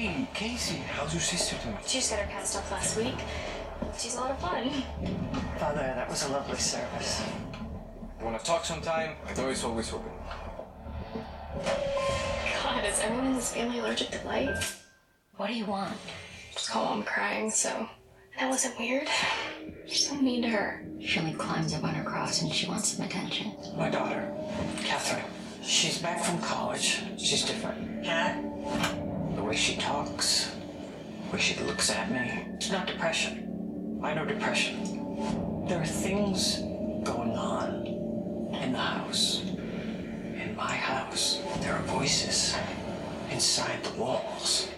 Hey, Casey, how's your sister doing? She just got her cast off last week. She's a lot of fun. Father, that was a lovely service. You want to talk sometime? My door is always open. God, is everyone in this family allergic to light? What do you want? Just call mom crying, so that wasn't weird. You're so mean to her. She only climbs up on her cross and she wants some attention. My daughter, Catherine. She's back from college. She's different. Cat? Way she talks, the way she looks at me. It's not depression. I know depression. There are things going on in the house. In my house, there are voices inside the walls.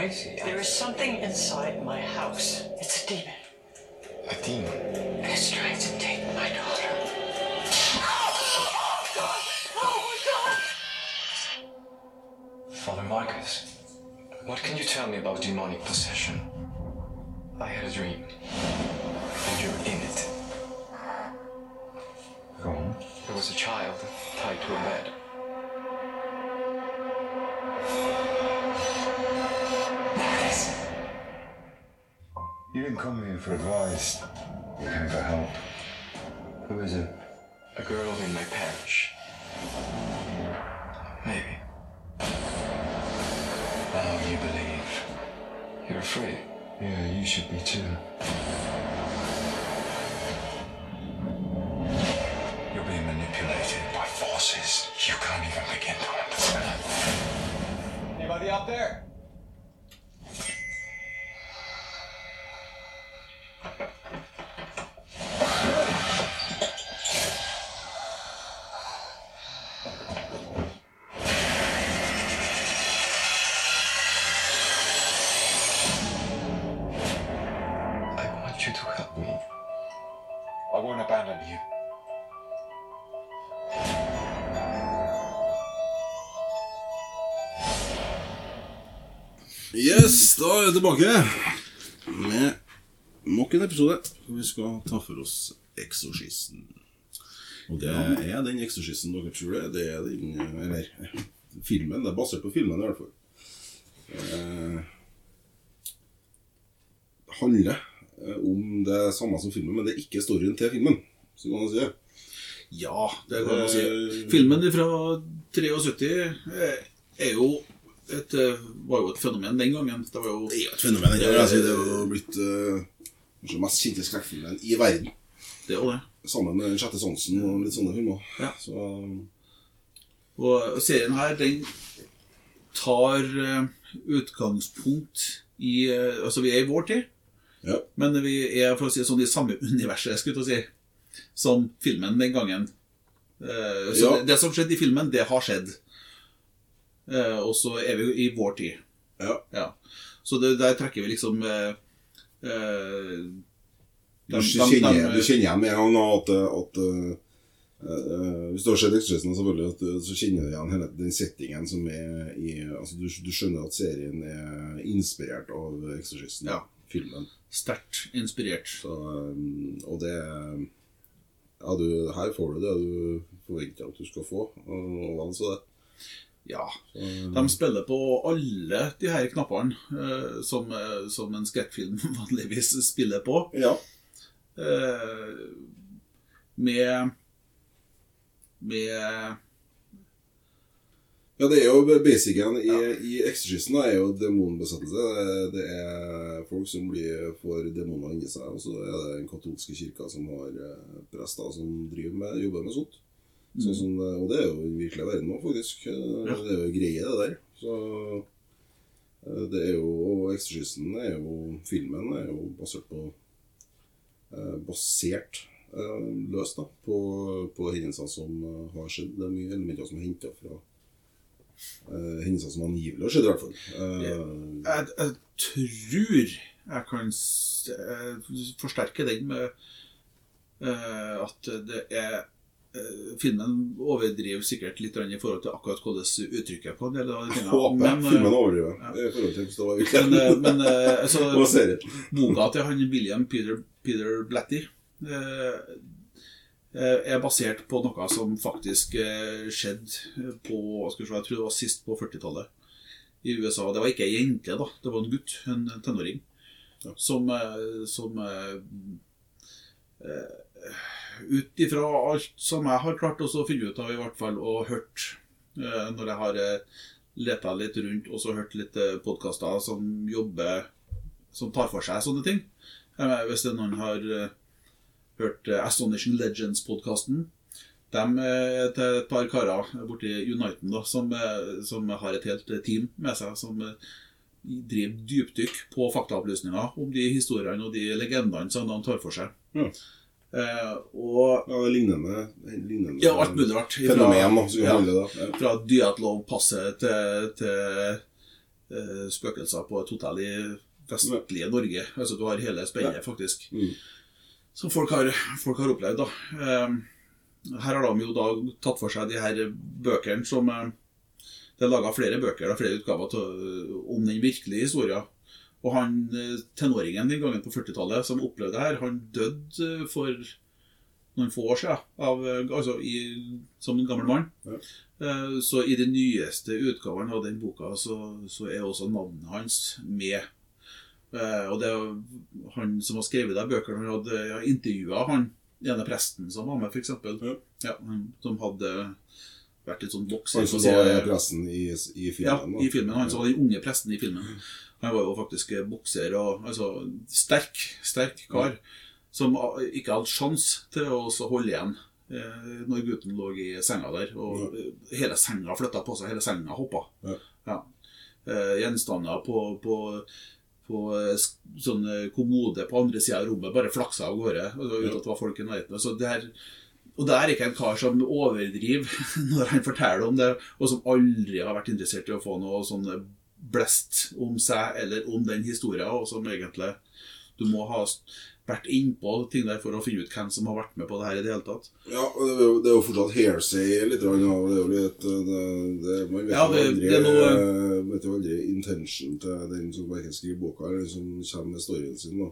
Crazy. There is something inside my house. It's a demon. a demon. And it's trying to take my daughter. Oh, oh, God. Oh, God. Father Marcus, what can you tell me about demonic possession? I had a dream. And you're in it. Go on. There was a child tied to a bed. Come here for advice. You came for help. Who is it? A girl in my parish. Maybe. Now you believe. You're afraid. Yeah, you should be too. You're being manipulated by forces you can't even begin to understand. Anybody out there? Yes, da er vi tilbake med nok en episode. Vi skal ta for oss Eksorsisten. Og det er den Eksorsisten dere tror det er. Det er den Eller filmen. Det er basert på filmen, i hvert fall. Eh, Det handler eh, om det samme som filmen, men det er ikke storyen til filmen. Så kan man si det. Ja, det kan man si. Filmen fra 73 er- er jo et, eh, var jo et fenomen den gangen. Det var jo Det er jo et fenomen. Det, altså, det er jo blitt uh, den mest kjente skrekkfilmen i verden. det. Og, det. Sammen med Den sjette sansen og litt sånne filmer. Ja. Så og serien her, den tar eh, utgangspunkt i Altså, vi er i vår tid, ja. men vi er for å si sånn i samme universet, skulle jeg si, som filmen den gangen. Så Ja. det, det som skjedde i filmen, det har skjedd. Eh, og så er vi jo i vår tid. ja. Ja. Så det, der trekker vi liksom eh, eh, Du, kjenner, dem- dem- du kjenner igjen med en gang at, at uh, Hvis du har sett uh, så kjenner du igjen hele den settingen som er i altså du, du skjønner at serien er inspirert av Exorcisten. Ja. Filmen. Sterkt inspirert. Så, um, og det ja, du, Her får du det du forventer at du skal få. Og, og så det. Ja. De spiller på alle de her knappene eh, som, eh, som en skrekkfilm vanligvis spiller på. Ja. Eh, med Med Ja, det er jo basicen i, i Exorcisten da, er jo demonbesettelse. Det- Det er folk som blir, får demoner inni seg, og så er det den katolske kirka som har eh, prester som driver med, jobber med sånt. Sånn som, og det er jo virkelig den virkelige verden nå, faktisk. Eh, Ja. Det er jo greie, det der. Så eh, det er jo, Exorcisten er jo, filmen er jo basert på eh, basert eh, løst da, på, på hendelser som eh, har skjedd. Det er mye elementer som er henta fra eh, hendelser som angivelig har skjedd, i hvert fall. Eh, Jeg, jeg tror jeg kan eh, forsterke den med eh, at det er eh, Filmen overdriver sikkert litt i forhold til akkurat hvordan uttrykket på en del av tingene. Håper Men, eh, filmen overdriver i forhold til hvordan det var men, eh, men eh, altså, boka til han William Peter, Peter Blatty eh, eh, er basert på noe som faktisk eh, skjedde på skal se, Jeg tror det var sist på 40-tallet i USA. Det var ikke ei jente, da. Det var en gutt, en tenåring, som, eh, som eh, eh, Ut ifra alt som jeg har klart å finne ut av, i hvert fall, og hørt eh, når jeg har eh, leta litt rundt og så hørt litt eh, podkaster som jobber som tar for seg sånne ting. Hvis noen har hørt Astonishing Legends-podkasten De er til et par karer borti Uniten da, som, som har et helt team med seg, som driver dypdykk på faktaopplysninger om de historiene og de legendene som de tar for seg. Ja. Eh, og Ja, lignende, lignende ja, alt mulig rart. Fra, fenomen, da, ja, det. da. Ja. fra Dyatlov-passet til, til eh, spøkelser på et hotell i vestlige Norge. Altså Du har hele spennet, faktisk. Mm. Som folk har, folk har opplevd. da. Eh, her har de jo da tatt for seg de her bøkene som eh, Det er laga flere bøker, da, flere utgaver om den virkelige historien. Og han eh, tenåringen den gangen på 40-tallet som opplevde det her, han døde eh, for noen få år siden av, eh, altså i, som en gammel mann. Ja. Så i de nyeste utgavene av den boka så, så er også navnet hans med. Og det er han som har skrevet de bøkene, han hadde ja, intervjua han ene presten som var med, f.eks. Ja. Ja, som hadde vært litt sånn voksen. Han som var presten i, i ja, filmen. da. i filmen. Han som var den unge presten i filmen. Han var jo faktisk bokser og altså, sterk, sterk kar. Som ikke hadde sjans til å holde igjen eh, når gutten lå i senga der. Og ja. hele senga flytta på seg, hele senga hoppa. Ja. Ja. Eh, gjenstander på, på, på eh, sånn eh, kommode på andre sida av rommet bare flaksa av gårde. Altså, uten at det var folk i nærheten. Så det her og det er ikke en kar som overdriver når han forteller om det, og som aldri har vært interessert i å få noe sånn blest om seg eller om den historien, og som egentlig Du må ha vært innpå ting der for å finne ut hvem som har vært med på det her i det hele tatt. Ja, og det er jo, det er jo fortsatt hairsay litt. av Det er jo litt det, det, Man vet Ja, jo det- aldri, det er noe- vet jo aldri intention til den som verken skriver boka eller som kommer med storyen sin. da.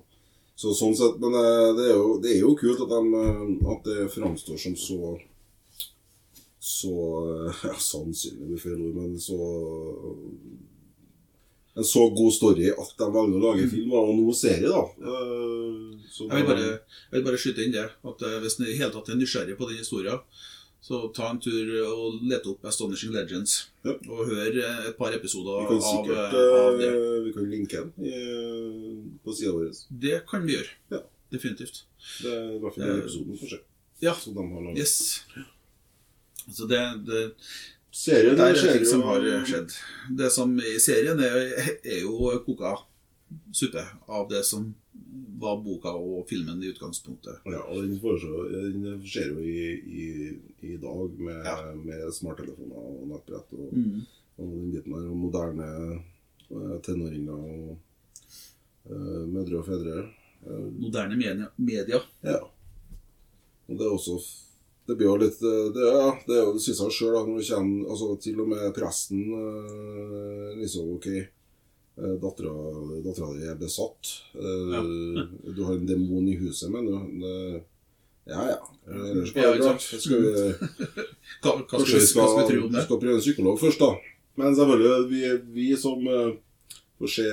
Så sånn sett, Men eh, det er jo, det er jo kult at, de, eh, at det framstår som så så eh, ja, Sannsynlig blir feil ord, men så En så god story at de velger å lage film, og nå serie, da. Eh, så Jeg vil bare, jeg vil bare skyte inn det. at eh, Hvis du i hele tatt er nysgjerrig på den historien, så ta en tur og lete opp Astonishing Legends. Ja. Og hør eh, et par episoder Vi kan av, sikkert eh, av det. Vi kan linke den på sida vår. Det kan vi gjøre. Ja. Definitivt. Det er i hvert fall den episoden, kanskje. Ja. Som de har laget. Yes. Så det, det, Serien det er det som har skjedd. Det som i serien er, er jo koka suppe av det som var boka og filmen i utgangspunktet. Ja, og den, skjer jo i, i, i dag med, Ja. med smarttelefoner og nettbrett og, Mm. og den biten der. Og moderne eh, tenåringer og uh, mødre og fedre. Eh, Moderne media. media. Ja. Og det er også Det blir jo litt eh, Det, ja, det er jo det sier jeg sjøl når det kommer altså, Til og med presten eh, liksom OK. eh, Dattera di er besatt. Eh, Du har en demon i huset, men du det, Ja, ja. Ellers Ja, går det bra. Skal vi, Hva, hva, skal, vi, skal, skal vi tro om det? skal prøve en psykolog først, da. Men selvfølgelig, vi, vi som eh, får se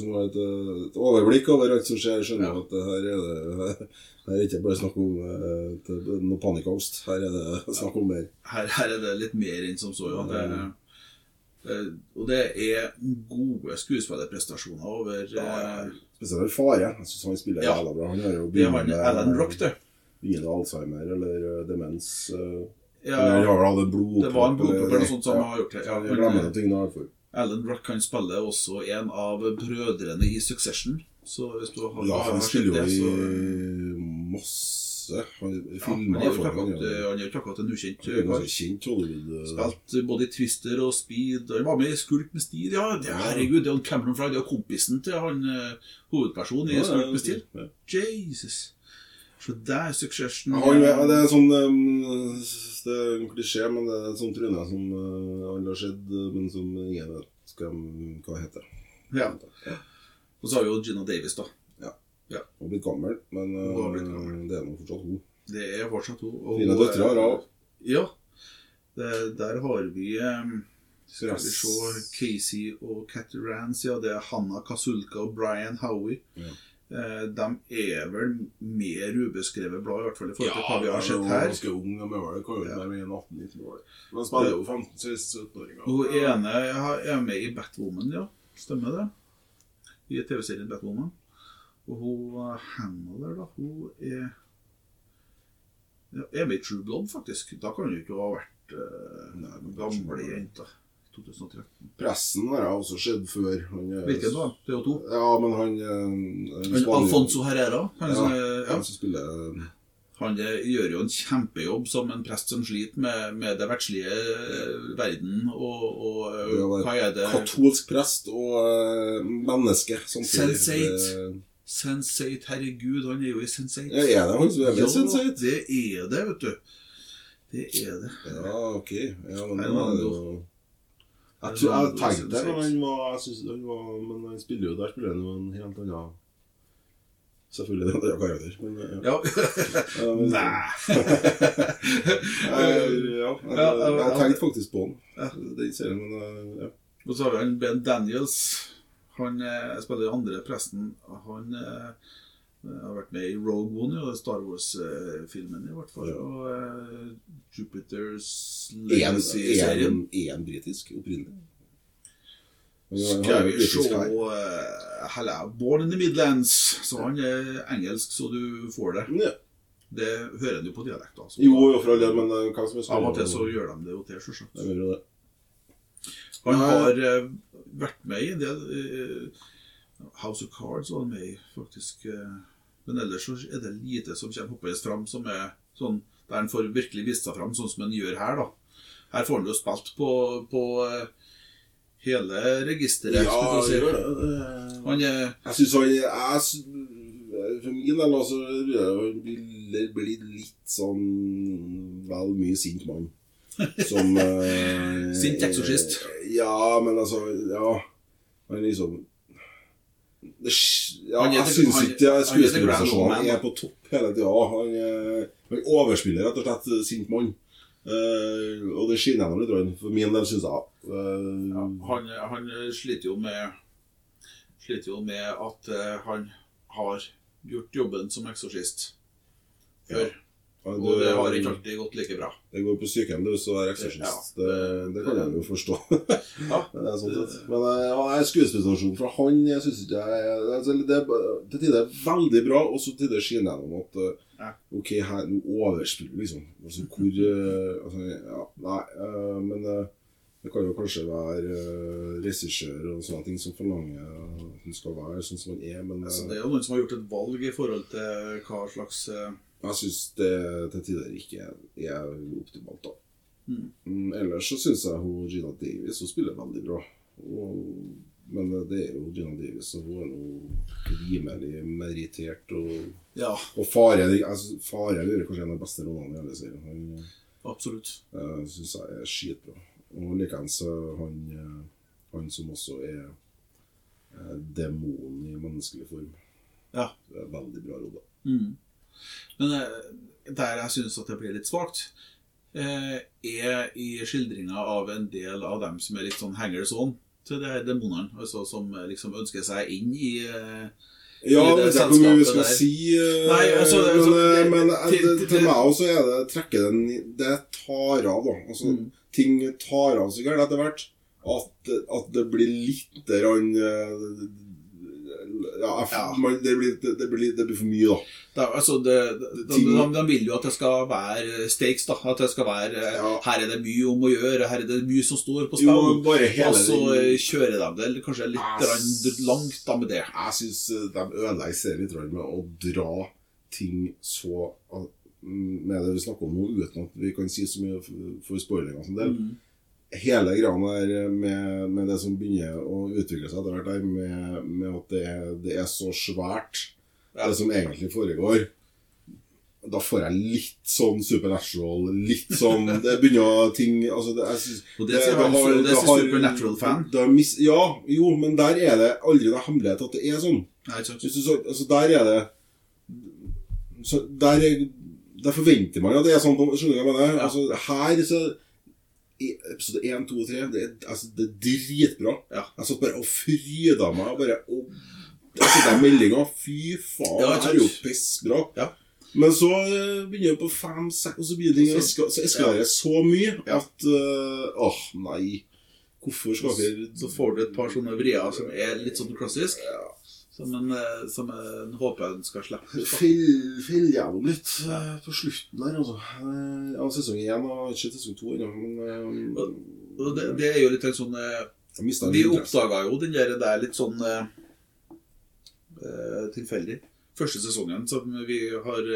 som har et, eh, et overblikk over alt som skjer, skjønner Ja. at her er det her er ikke bare snakk om et, noe panikkangst. Her er det snakk om mer. Her, her er det litt mer enn som så. Ja. Det, Eh, og det er gode skuespillerprestasjoner over ja, Spesielt Fare. Jeg syns han spiller Ja. jævla bra. Han har jo er Alan Rock, det. begynnende Alzheimer eller eh, demens. eh, Ja, eller har hatt en blodpropp. det var en blodpropp eller noe sånt som har gjort det. Ja, Jeg glemmer noe, i hvert fall. Alan Rock kan spille også en av brødrene i Succession. Så hvis du har, Ja, han spiller jo i så masse filmer. ja. Han er jo ikke akkurat, en ukjent kjent eh, Spilt både i Twister og Speed. Han var med i Skulk med stil. Ja, det, herregud, det er Cameron Flagg det er kompisen til han eh, hovedpersonen i Ja, Skulk med stil. Jesus. Så der Succession ja, det er sånn um, Det er en klisjé, men det er et sånt tryne som uh, alle har sett, uh, men som ingen vet hvem, hva heter. Ja. Og så har vi jo Gina Davis, da. Hun har blitt gammel, men har blitt gammel. det er nå fortsatt hun. Det er fortsatt hun. og Fine døtre har hun. Ja. Det, der har vi um, Skal vi se Casey og Cat Rance. Ja, det er Hanna Kasulka og Brian Howie. Ja. Eh, de er vel mer ubeskrevet blad, i hvert fall i forhold til hva vi har sett er Ja, de er ganske unge, de er vel kanskje Ja. enn 18-19 år. De spiller jo 15-16-17-åringer. Hun ene er med i Batwoman, ja. Stemmer det? I TV-serien Batwoman. Og hun eh, Hannah da, hun er ja, er med i True Blood, faktisk. Da kan hun ikke ha vært uh, gamle jenta. 2013. Pressen har jeg også sett før. Han er- Hvilken da? Det er. Ja, men han, han, han Alfonso Herrera, han, Ja, ja, han som spiller han eh, gjør jo en kjempejobb som en prest som sliter med, med det verdslige eh, verden. Og, og eh, Det hva er det katolsk prest og eh, menneske samtidig. Sensate. Sensate, herregud, han er jo i Sensate. Ja, er det han som er med i Ja, Sense8? det er det, vet du. Det er det. Ja, ok. Ja, men Nei, men er det jo- jo Jeg, tror, jeg tenkte det Sense8. han var, jeg synes han var Men han spiller jo der spiller han jo en helt annen Selvfølgelig en annen karakter, men ja. Ja. Ja, Nei. Eh, ja, jeg, jeg tenkte faktisk på han. Den serien, men eh, ja. Og så har vi han Ben Daniels. Han eh, spiller andre presten. Han eh, har vært med i Rogue One, jo, Star Wars-filmen i hvert fall. Og uh, Jupiters En, Legacy-serien. en, en britisk opprinnelig. Skal vi se uh, Hella, Born in the Midlands. Så han er engelsk, så du får det. Ja. Det hører en jo på dialekt. Altså. Jo, jo, for all del, men eh, hva som er Av og til så gjør de det jo til, det. Han har eh, vært med i en del eh, House of Cards var med i, faktisk. eh, men ellers så er det lite som kommer hoppende fram, som er sånn der han får virkelig vist seg fram, sånn som han gjør her, da. Her får han jo spilt på, på eh, hele registeret. Ja, si. gjør det. Han er Jeg syns han jeg, For min del altså, han blir blir litt sånn vel mye sint mann. Som eh, Sint eksorsist. Ja, men altså Ja. Han liksom det, ja, jeg the- syns ikke han er på topp hele tida. Han, eh, han overspiller rett og slett sint mann. Uh, og det skinner gjennom litt, grann, for min del, syns jeg. Uh, Ja, han, han sliter jo med Sliter jo med at uh, han har gjort jobben som eksorsist før. han- Og det har ikke alltid gått like bra. Det går på sykehjem du, så er eksorsist. Ja. det, det kan jeg jo forstå. Ja. det sånn sett. Men eh, er fra han jeg synes ikke jeg, altså, Det er til tider veldig bra, og så til tider skinner gjennom at eh, Ja. Ok, her nå overspiller liksom. Altså, hvor eh, altså, Ja, nei, eh, men eh, det kan jo kanskje være uh, regissør og sånne ting som forlanger at han skal være sånn som han er, men eh, Altså, det er jo noen som har gjort et valg i forhold til hva slags eh, Jeg syns det til tider ikke er, optimalt, da. Mm. Mm, ellers så syns jeg hun Gina Davis hun spiller veldig bra. Og, men det er jo Gina Davis, og hun er nå rimelig merittert. Og, Ja, og Fare altså, Fare gjør kanskje en av de beste rollene i hele serien. Han absolutt. uh, syns jeg er skitbra. Og likeens han, eh, han som også er uh, demonen i menneskelig form. Ja. Veldig bra rolle. Mm. Men eh, der jeg syns at det blir litt svakt, eh, er i skildringa av en del av dem som er litt sånn hangers on til de her demonene. Altså som eh, liksom ønsker seg inn i Ja, det vet ikke hvor mye vi skal der. si, Nei, altså, men, altså, det- men til- til- til meg også er det trekker den Det tar av, da. Altså, Mm. Ting tar av sikkert gærent etter hvert at, at det blir litt grann eh, ja. Man, det, blir, det, det, blir, det blir for mye, da. Er- altså de, de, vil jo at det skal være stakes. da At det skal være eh. Her er det mye om å gjøre, her er det mye som står på spill. Og så eh, kjører de det kanskje litt jeg, langt da med det. Jeg syns de ødelegger serien med å dra ting så med det vi snakker om nå, uten at vi kan si så mye for- spoilinger som del. Mm. Hele greia der med, med det som begynner å utvikle seg etter hvert, med, med at det, det er så svært, det som egentlig foregår. Da får jeg litt sånn supernatural, litt sånn Det begynner å ting altså det, jeg synes, Og det sier Supernatural-fan. Ja, jo, men der er det aldri noen hemmelighet at det er sånn. Nei, så, altså der er det så der, er, der forventer man at det er sånn. Skjønner du hva jeg mener? Altså, her så episode 1, 2 og 3 det altså, det er dritbra. Ja. Jeg satt bare og fryda meg. Og bare, og, altså, den meldinga. Fy faen, Ja, det er jo pissbra. Ja. Men så eh, begynner det på fem, seks, og så begynner det å eska- så eskalerer det så mye Ja. at uh, Åh, nei. Hvorfor skal vi Så får du et par sånne vrier som er litt sånn klassisk. Som en, eh, som en håper en skal slippe. Fyll, fell gjennom litt eh, på slutten der, altså. Eh, Av sesong én og ikke sesong to ennå, men Og det, det er jo litt sånn jeg Vi oppdaga jo den der, der litt sånn tilfeldig. Første sesongen som vi har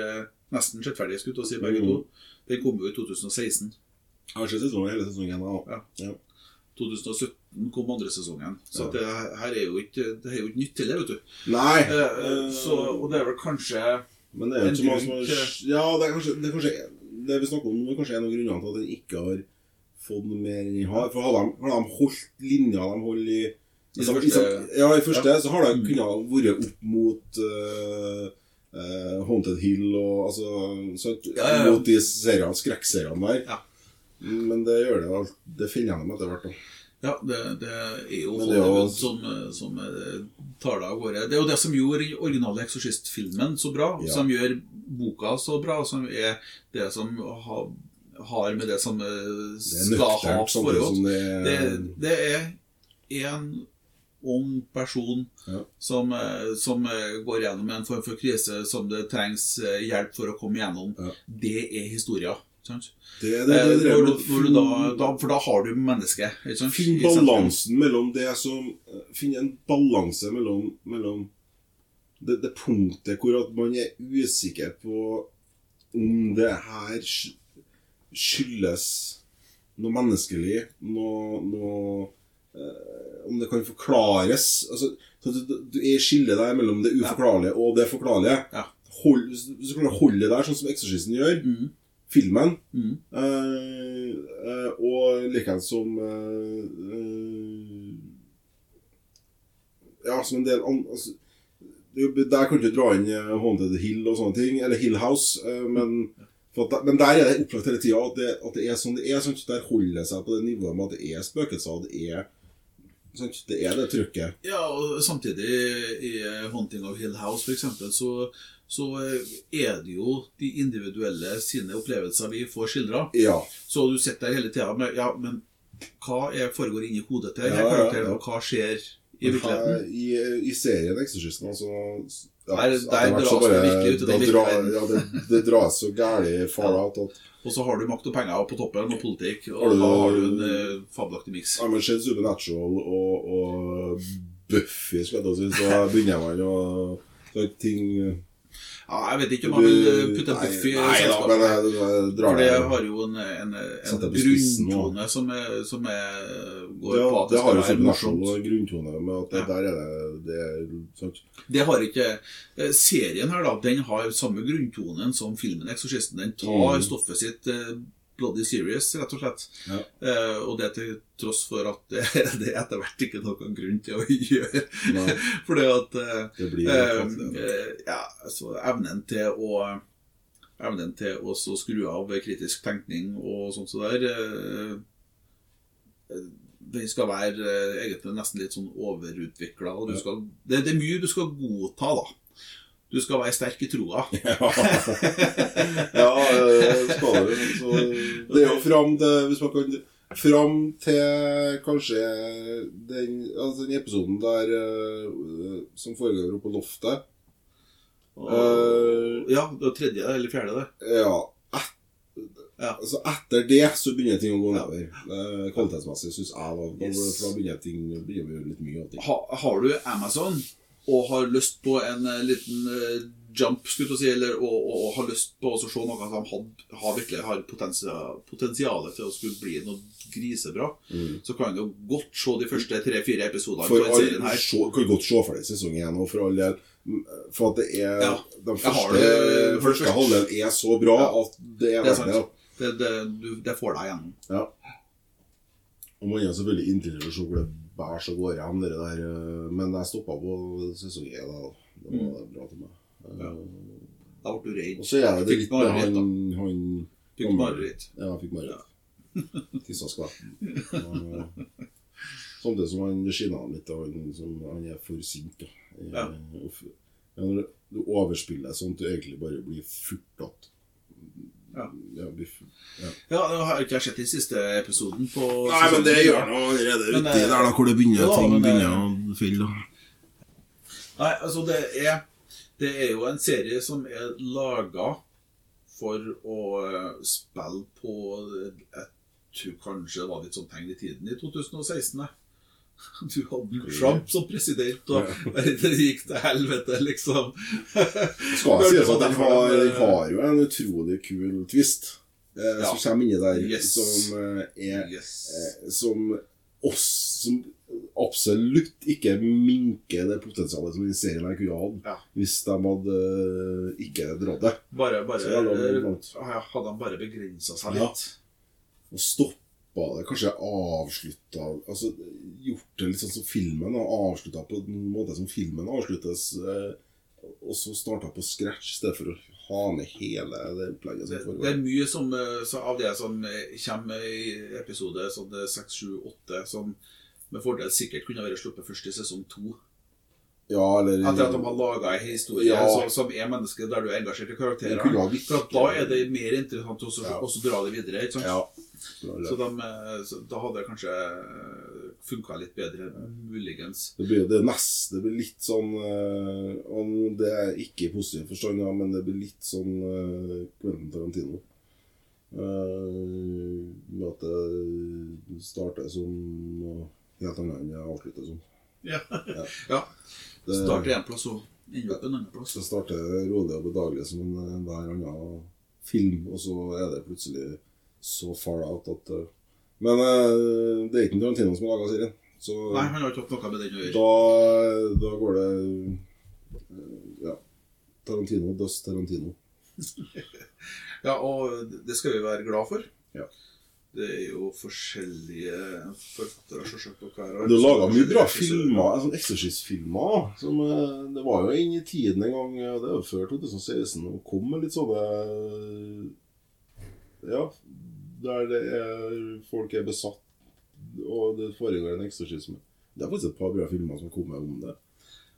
nesten sett ferdig, jeg å si, begge Mm. to. Den kom jo i 2016. Jeg har sett sesongen hele sesongen Da. Ja. Ja. 2017 kom andre sesongen. Så Ja. det her er jo ikke, det er jo ikke nytt det, vet du. Nei! Eh, eh, så, og det er vel kanskje men det er jo ikke så mange som har Ja, det er kanskje det, er kanskje, det vi snakker om det er kanskje en av grunnene til at den ikke har fått noe mer enn den har. For hadde de, hadde de holdt linja de holder i I altså, det i første- sam- Ja, i første så har det Mm. kunnet vært opp mot uh, uh, Haunted Hill og altså så, Ja, ja, ja. Mot de seriene, skrekkseriene der. Men det gjør det alt Det finner gjennom etter hvert. òg. Ja, det, det er jo Hollywood som, som eh, tar det av gårde. Det er jo det som gjorde den originale Eksorsist-filmen så bra, Ja. som gjør boka så bra, som er det som har, har med det som eh, skal ha foregått. det er Det, det er en ung person Ja. som, eh, som går gjennom en form for krise som det trengs hjelp for å komme gjennom. Ja. Det er historia. Sant? det, Eh, det, det, det, når du, du da, da, for da har du mennesket. Finn balansen mellom det som Finn en balanse mellom, mellom det, det punktet hvor at man er usikker på om det her skyldes noe menneskelig, noe, noe eh, Om det kan forklares. Altså, så du, du er skillet der mellom det uforklarlige og det forklarlige. Ja. Hold, hvis du klarer å holde det der, sånn som Eksorsisten gjør, Mhm. Filmen Mm. eh, eh, Og likeens som eh, eh, Ja, som en del an, altså, er Der kan du ikke dra inn eh, Haunted Hill og sånne ting, eller Hill House, eh, men at, men der er det opplagt hele tida at, at det er sånn det er. Sånn, der holder det seg på det nivået med at det er spøkelser. Det er, sånn, det er det trykket. Ja, og samtidig i Haunting of Hill House for eksempel, så, så eh, er det jo de individuelle sine opplevelser vi får skildra. Ja. Så du sitter der hele tida med Ja, men hva er, foregår inni hodet til denne Ja, karakteren, og hva skjer i virkeligheten? I, I serien Eksorsisten, altså ja, Der- der dras det bare- virkelig ut i den drar- Ja, det, det dras så gærent far out at Og så har du makt og penger på toppen, og politikk, og da har du en eh, fabelaktig miks. Ja, men sett Supernatural og, og Buffy, skal jeg ta si, så begynner man å ting Ja, jeg vet ikke om jeg vil eh, putte en Buffy i selskapet. men drar For det det har jo en, en, en grunntone som, er, som er, går det, på at det det har jo skal være morsomt. og grunntone med at det, Ja. der er det, det sant? Det har ikke eh, Serien her, da, den har samme grunntonen som filmen 'Eksorsisten'. Den tar Mm. stoffet sitt eh, bloody serious, rett og slett. Ja. Eh, og det til tross for at det, det er etter hvert ikke noen grunn til å gjøre. Nei, Fordi at eh, eh, eh, Ja, altså evnen til å Evnen til å skru av kritisk tenkning og sånt så der eh, eh, Den skal være egentlig nesten litt sånn overutvikla. Ja. Det, det er mye du skal godta, da. Du skal være sterk i troa. ja, det skal du. Så det er jo fram til Hvis man kan Fram til kanskje den, altså den episoden der eh, som foregår oppe på loftet. Uh, Ja, det var tredje eller fjerde det. ja, et, Ja. altså etter det så begynner ting å gå nedover. Eh, kvalitetsmessig syns jeg. da Yes. Da begynner ting begynner litt mye. Ha, har du Amazon og har lyst på en eh, liten eh, jump, skulle jeg si, eller og, og, og har lyst på å se noe som had, har virkelig har potensial, potensialet til å skulle bli noe grisebra, så kan du godt se de første tre-fire episodene For all, serien her. se, kan godt se for deg sesong én og for all del. Mm, For at det er Ja. Den første, det- første halvdelen er så bra Ja. at det er Det verdt det. sant. Det, det, du, det får deg gjennom. Ja. Og man er selvfølgelig interessert det bærer seg går hen, det der. eh, Men jeg stoppa på sesong én. Det var var bra til meg. Ja. Da ble du redd. Og så er det det litt med han, han Fikk mareritt. Ja, fikk mareritt. Tissa skvetten. Samtidig som han skinner han litt, og han, som, han er for sint. Ja. Eh, og Ja, når du overspiller sånn at du egentlig bare blir furtete. Ja. Ja, blir ja. Ja, nå har ikke jeg sett den siste episoden på Nei, men det gjør noe allerede uti eh, der, da, hvor det begynner, ja, ting men, eh, begynner å fylle. Nei, altså det er Det er jo en serie som er laga for å eh, spille på Jeg tror kanskje det var litt sånn tegn i tiden i 2016. jeg. Du hadde Trump som president, og det gikk til helvete, liksom. Skal sies at den har, Eh, har jo en utrolig kul twist. Eh. Som kommer inni der, Yes. som eh, er Yes. eh, Som oss som absolutt ikke minker det potensialet som den serien her kunne hatt Ja. hvis de hadde eh, ikke dratt det. Bare, bare ja, Hadde han bare begrensa seg Ja. Og Og stoppa det, kanskje avslutta Altså gjort det litt sånn som filmen, avslutta på en måte som filmen avsluttes, eh, og så starta på scratch, i stedet for å ha med hele det opplegget Det, det er mye som, eh, av det som eh, kommer i episode sånn 6, 7, 8, som med fordel sikkert kunne vært sluppet først i sesong 2. Ja, eller Etter at de har laga en historie Ja. som, som er menneske der du er engasjert i karakterer. For da er det mer interessant å Ja. dra det videre. ikke sant? Ja. Så, de, eh, så da hadde det kanskje funka litt bedre, muligens. Det blir det neste Det blir litt sånn eh, Om det er ikke i positiv forstand, ja, men det blir litt sånn Quentin Tarantino. Eh, med at det starter som noe helt annet enn det avslutter som. Ja. Ja. ja. Det, Starter én plass og ender opp en annen plass. det starter rolig og bedagelig som en eh, hver annen film, og så er det plutselig så far out at uh, Men uh, det er ikke Tarantino som har laga serien. Så Nei, han har ikke hatt noe med det å gjøre. da, da går det eh, Ja. Tarantino does Tarantino. Ja, og det skal vi være glad for. Ja. Det er jo forskjellige forfattere selvsagt, og hver Du laga mye bra filmer, sånn Exorcist-filmer. som, Det var jo inn i tiden en gang, det er jo før 2016, og kom med litt sånne Ja, der det er folk er besatt, og det foregår en eksorsisme. Det er faktisk et par bra filmer som kommer om det.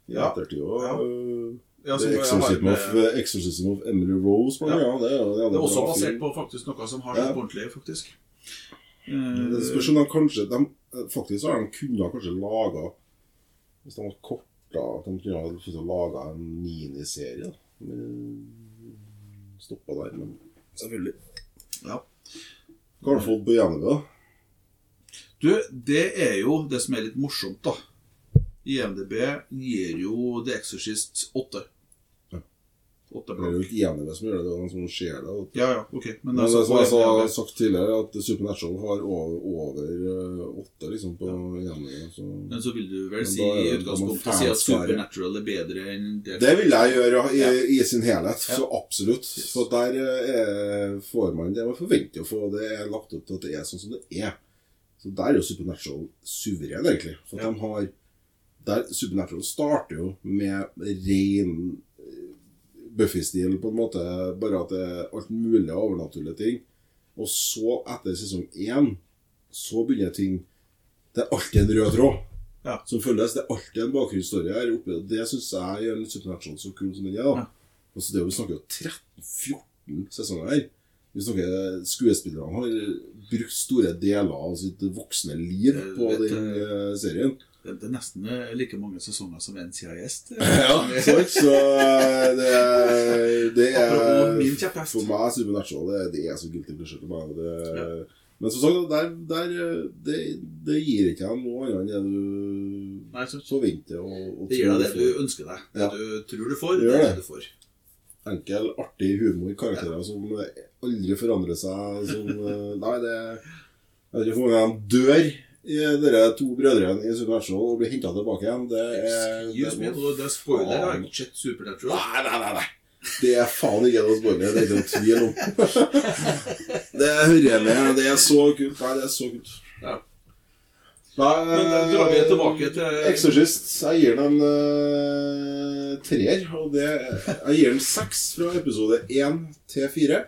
I Ja. ettertid og, Ja. Ja, The Exorcism med- of, Exorcism of Emily Rose, Ja. Ja. Det er, Det er også basert på faktisk noe som har Ja. skjedd på ordentlig, faktisk. Det Eh, spørs om de kanskje de, Faktisk har de kunnet kanskje laga Hvis de hadde korta At de kunne ha laga en miniserie. Stoppa der, men selvfølgelig. Ja. Fått på Jenny, da? Du, det er jo det som er litt morsomt, da. IMDb gir jo The Exorcist 8. Ja. 8 Det er jo ikke Jenny som gjør det, det er noen som ser det. Ja, ja, ok. Men, Men altså, som jeg har sa- sagt tidligere, at Supernatural har over, over eh, åtte liksom, på Jenny. Så. Men så vil du vel si i utgangspunktet si at. Supernatural er bedre enn det? Det vil jeg gjøre i, Ja. i sin helhet, Ja. så absolutt. For der er, får man det man forventer å få. Det er lagt opp til at det er sånn som det er. Så der er jo Supernatural suveren, egentlig. For Ja. de har der Supernatural starter jo med ren eh, Buffy-stil, på en måte. Bare at det er alt mulig av overnaturlige ting. Og så, etter sesong én, så begynner ting Det er alltid en rød tråd Ja. som følges. Det er alltid en bakgrunnshistorie her oppe. Det syns jeg gjør Supernatural så kul som den er. da. Ja. Altså, det er jo, Vi snakker jo 13-14 sesonger her. Vi snakker skuespillerne har brukt store deler av sitt voksne liv på den eh, serien. Det, er nesten eh, like mange sesonger som NCIS. Ja, sant? Så eh, det, er- det er. For meg Supernatural det, det er så guilty pleasure til meg. Det, Men som sagt, der, der, det, det gir ikke deg noe annet enn det du forventer. Og, og det gir deg det du ønsker deg. Det Ja. du tror du får, Det er det. du får. enkel, artig humor, karakterer som aldri forandrer seg. Som, eh, nei, det Jeg vet ikke hvor mange dør dere to brødrene i Supernatural og blir henta tilbake igjen. Det er Excuse me, det, er spoiler. Jeg har ikke sett Supernatural. Nei, nei, nei, nei. Det er faen ikke noe spoiler. Det er ikke noen tvil om. det hører jeg med. Det er så kult. Nei, det er så kult. Ja. Nei, Men da drar vi tilbake til Exorcist. Jeg gir den en uh, treer. Og det, jeg gir den seks fra episode én til fire.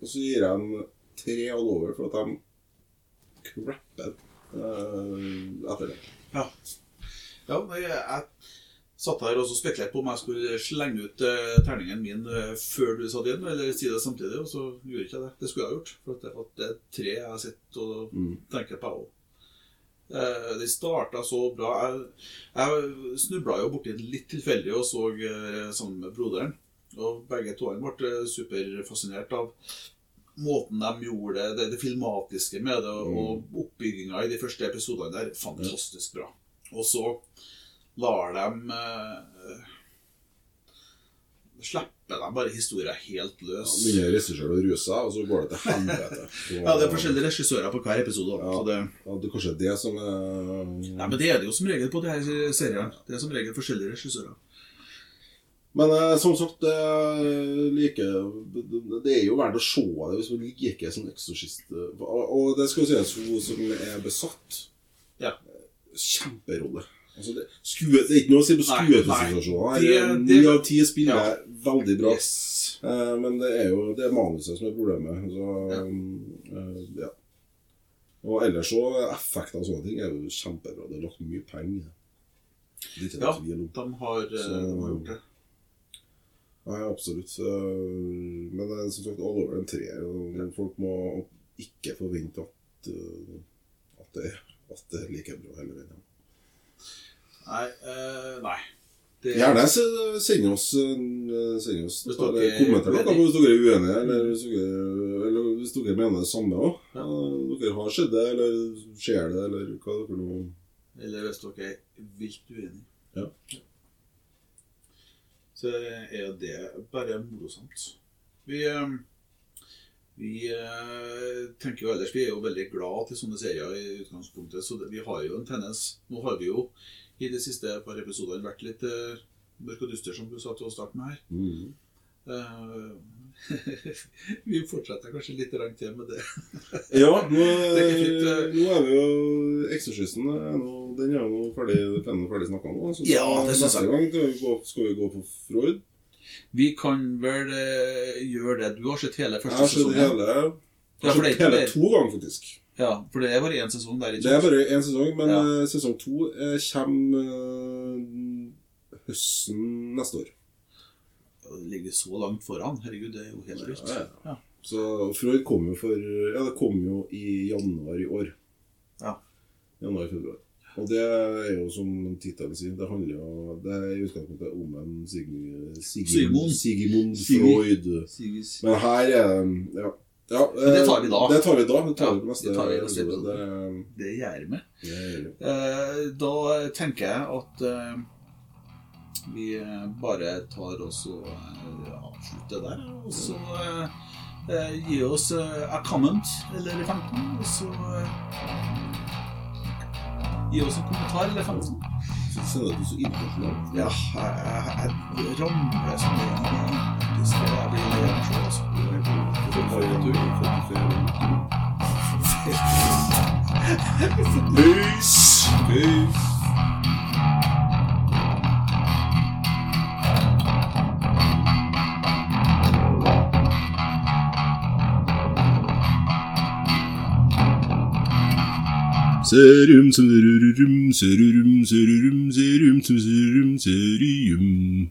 Og så gir jeg den tre all over for at de crapper etter det. Ja. ja jeg satt her og spekulerte på om jeg skulle slenge ut eh, terningen min eh, før du sa igjen, eller si det samtidig, og så gjorde jeg ikke det. Det skulle jeg ha gjort. For det, er tre jeg har sett og Mm. tenker på òg. Eh, det starta så bra. Jeg, jeg snubla jo borti litt tilfeldig og så eh, sammen med broderen. Og begge to ble superfascinert av måten de gjorde det, det, det filmatiske med det, og oppbygginga i de første episodene der. Fantastisk bra. Og så lar de eh, Slipper de bare historien helt løs. Begynner regissøren å ruse seg, og så går det til helvete. Så- Ja, det er forskjellige regissører på hver episode. Ja. Så det, Ja, det er kanskje det som er nei, men det er det jo som regel på her seriene. Det er som regel forskjellige regissører. Men eh, som sagt, det, er like, det er jo verdt å se det hvis man liker sånn eksorsist. Og, og det skal jo sies hun som er besatt. Ja. Kjemperolle. Altså det, skue, det er ikke noe å si på Nei, skueprestasjoner. Ni av ti spiller Ja. veldig bra. Yes. Eh, men det er jo det er manuset som er problemet. Så, Ja. eh, ja. Og ellers så effekter og sånne ting er jo kjempebra. Det er lagt mye penger det. Er ikke Ja, tvil om. de har, eh, Så- de har gjort det. Nei, absolutt. Eh, Men det er som sagt all over en treer. og Folk må ikke forvente at, eh, at, det, at det er like bra hele veien. Nei. eh, nei. Det, Gjerne se- send oss, eh, send oss dere er kommenter uenige. hvis dere er uenige, eller hvis dere, eller hvis dere mener det samme òg. Dere har sett det, eller ser det, eller hva dere nå Eller hvis dere er vilt uenige. Ja. Så er det bare morosomt. Vi, eh, vi eh, tenker jo ellers Vi er jo veldig glad til sånne serier i utgangspunktet, så vi har jo en tendens Nå har vi jo i de siste par episodene vært litt eh, mørk og dyster, som du sa til å starte med her. mm. Eh, vi fortsetter kanskje litt til med det. Ja, nå, Det er fint, eh. nå er vi jo Eksorsisten den er jo ferdig, er ferdig snakka om. Så Ja, det neste jeg. gang skal vi, gå, skal vi gå på Freud. Vi kan vel uh, gjøre det. Du har sett hele Jeg første har sett hele, jeg Ja, for det er hele to ganger, faktisk. Ja, for det er bare én sesong der. ikke Det er bare én sesong, men Ja. sesong to kommer uh, høsten neste år. Det ligger så langt foran. Herregud, det er jo helt vilt. Ja, ja. Ja. Så Freud kom jo for Ja, det kom jo i januar i år. Ja. Januar-februar. Og det er jo som tittelen sier, det handler jo Det er i utgangspunktet om en Sig, Sigmund, Sigmund. Sigmund Freud. Sigis. Men her er Ja. ja Men det tar vi da. Det tar vi da. Det tar vi på neste det tar vi neste episode. Det, Det gjør vi. Eh, da tenker jeg at eh, vi eh, bare tar oss og eh, avslutter der. Og så eh, gi oss a comment eller 15, og så Gi oss en kommentar eller 15. Så føler du så internasjonal. Ja, jeg, jeg, jeg ramler som en faktisk. Jeg blir selv, altså. Peace! Peace! Serum sürürüm sürürüm sürürüm serum sürürüm serium.